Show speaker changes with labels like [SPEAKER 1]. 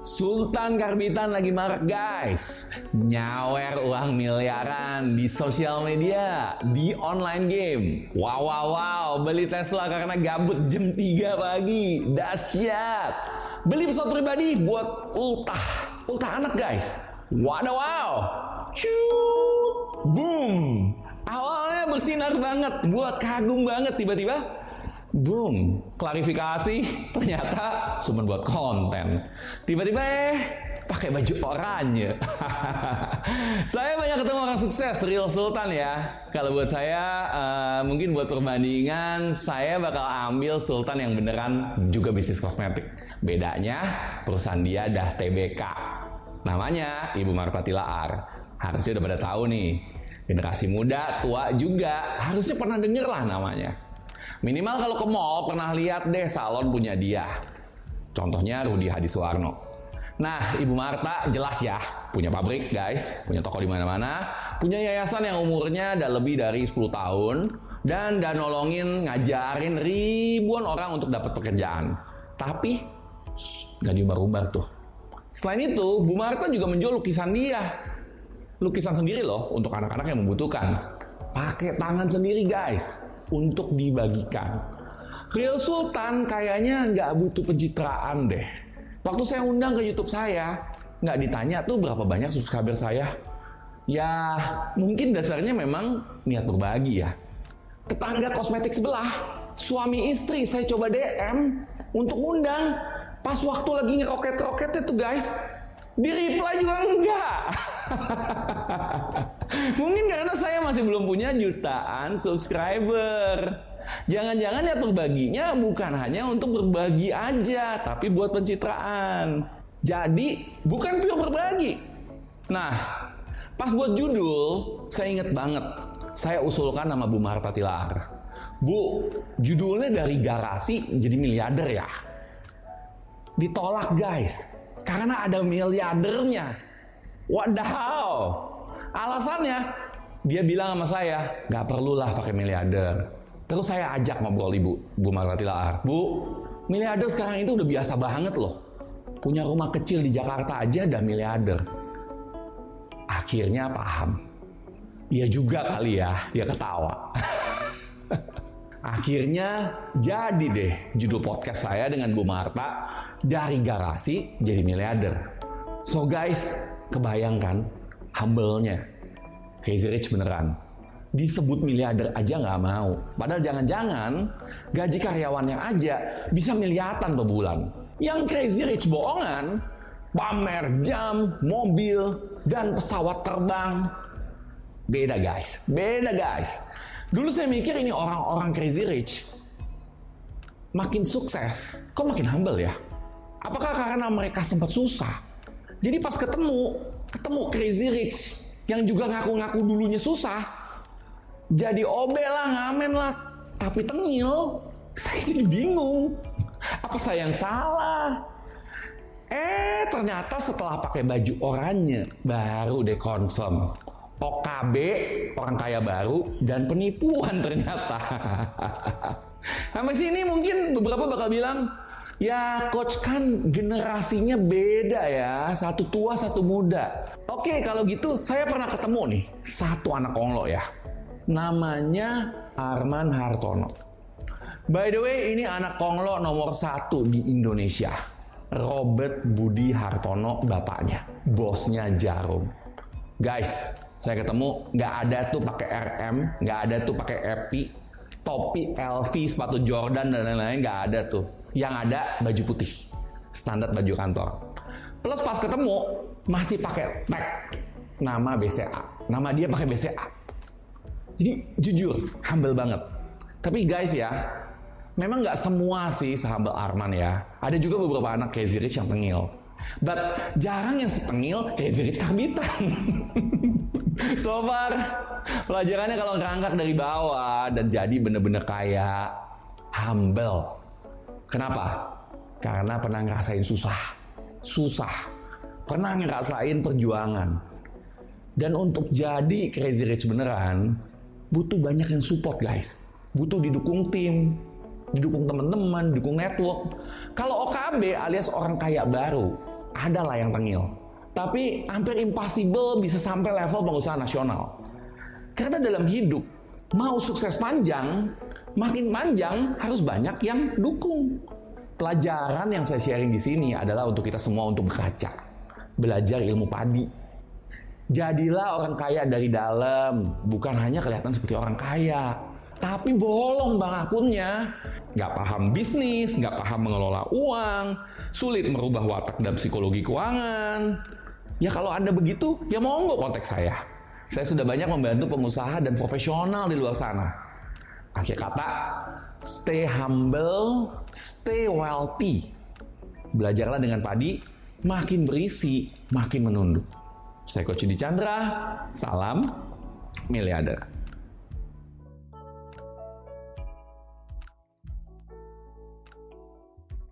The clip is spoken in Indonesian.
[SPEAKER 1] Sultan Karbitan lagi marak guys. Nyawer uang miliaran di sosial media Di online game. Wow wow wow. Beli Tesla karena gabut jam 3 pagi. Dahsyat. Beli pesawat pribadi buat ultah. Ultah anak guys. Waduh wow. Cut. Boom. Awalnya bersinar banget. Buat kagum banget tiba-tiba Boom, klarifikasi ternyata cuma buat konten. Tiba-tiba eh pakai baju oranye. saya banyak ketemu orang sukses, real sultan ya. Kalau buat saya uh, mungkin buat perbandingan saya bakal ambil sultan yang beneran juga bisnis kosmetik. Bedanya perusahaan dia dah TBK. Namanya Ibu Marta Tilaar. Harusnya udah pada tahu nih. Generasi muda, tua juga harusnya pernah denger lah namanya. Minimal kalau ke mall pernah lihat deh salon punya dia. Contohnya Rudi Hadisuwarno. Nah, Ibu Marta jelas ya, punya pabrik guys, punya toko di mana-mana, punya yayasan yang umurnya udah lebih dari 10 tahun, dan udah nolongin ngajarin ribuan orang untuk dapat pekerjaan. Tapi, gak diumbar-umbar tuh. Selain itu, Bu Marta juga menjual lukisan dia. Lukisan sendiri loh, untuk anak-anak yang membutuhkan. Pakai tangan sendiri guys untuk dibagikan. Real Sultan kayaknya nggak butuh pencitraan deh. Waktu saya undang ke YouTube saya, nggak ditanya tuh berapa banyak subscriber saya. Ya, mungkin dasarnya memang niat berbagi ya. Tetangga kosmetik sebelah, suami istri saya coba DM untuk undang. Pas waktu lagi ngeroket-roketnya tuh guys, di reply juga enggak. Mungkin karena saya masih belum punya jutaan subscriber. Jangan-jangan ya berbaginya bukan hanya untuk berbagi aja, tapi buat pencitraan. Jadi bukan pure berbagi. Nah, pas buat judul, saya inget banget. Saya usulkan nama Bu Marta Tilar. Bu, judulnya dari garasi jadi miliarder ya. Ditolak guys karena ada miliardernya. Wadaw. Alasannya, dia bilang sama saya, nggak perlulah pakai miliarder. Terus saya ajak ngobrol ibu, Bu Marati Laar. Bu, miliarder sekarang itu udah biasa banget loh. Punya rumah kecil di Jakarta aja ada miliarder. Akhirnya paham. Iya juga kali ya, dia ketawa. Akhirnya jadi deh judul podcast saya dengan Bu Marta dari garasi jadi miliarder. So guys, kebayangkan humble-nya Crazy Rich beneran. Disebut miliarder aja nggak mau. Padahal jangan-jangan gaji karyawannya aja bisa miliatan per bulan. Yang Crazy Rich bohongan, pamer jam, mobil, dan pesawat terbang. Beda guys, beda guys. Dulu saya mikir ini orang-orang crazy rich makin sukses, kok makin humble ya? Apakah karena mereka sempat susah? Jadi pas ketemu, ketemu crazy rich yang juga ngaku-ngaku dulunya susah, jadi obe lah, ngamen lah, tapi tengil, saya jadi bingung. Apa saya yang salah? Eh, ternyata setelah pakai baju oranye, baru deh confirm OKB, orang kaya baru, dan penipuan ternyata. Sampai sini mungkin beberapa bakal bilang, ya coach kan generasinya beda ya, satu tua satu muda. Oke kalau gitu saya pernah ketemu nih, satu anak konglo ya. Namanya Arman Hartono. By the way ini anak konglo nomor satu di Indonesia. Robert Budi Hartono bapaknya, bosnya Jarum. Guys, saya ketemu nggak ada tuh pakai RM, nggak ada tuh pakai Epi, topi LV, sepatu Jordan dan lain-lain nggak ada tuh. Yang ada baju putih, standar baju kantor. Plus pas ketemu masih pakai tag nama BCA, nama dia pakai BCA. Jadi jujur humble banget. Tapi guys ya, memang nggak semua sih sehumble Arman ya. Ada juga beberapa anak Crazy Rich yang tengil. But jarang yang setengil Crazy Rich karbitan. so far pelajarannya kalau ngangkat dari bawah dan jadi bener-bener kayak humble. Kenapa? Karena pernah ngerasain susah. Susah. Pernah ngerasain perjuangan. Dan untuk jadi crazy rich beneran, butuh banyak yang support guys. Butuh didukung tim, didukung teman-teman, didukung network. Kalau OKB alias orang kaya baru, ada lah yang tengil. Tapi hampir impossible bisa sampai level pengusaha nasional. Karena dalam hidup, mau sukses panjang, makin panjang harus banyak yang dukung. Pelajaran yang saya sharing di sini adalah untuk kita semua untuk berkaca. Belajar ilmu padi. Jadilah orang kaya dari dalam, bukan hanya kelihatan seperti orang kaya. Tapi bolong bang akunnya. Nggak paham bisnis, nggak paham mengelola uang, sulit merubah watak dan psikologi keuangan. Ya kalau Anda begitu, ya monggo kontak saya. Saya sudah banyak membantu pengusaha dan profesional di luar sana. Akhir kata, stay humble, stay wealthy. Belajarlah dengan padi, makin berisi, makin menunduk. Saya Coach Di Chandra, salam miliarder.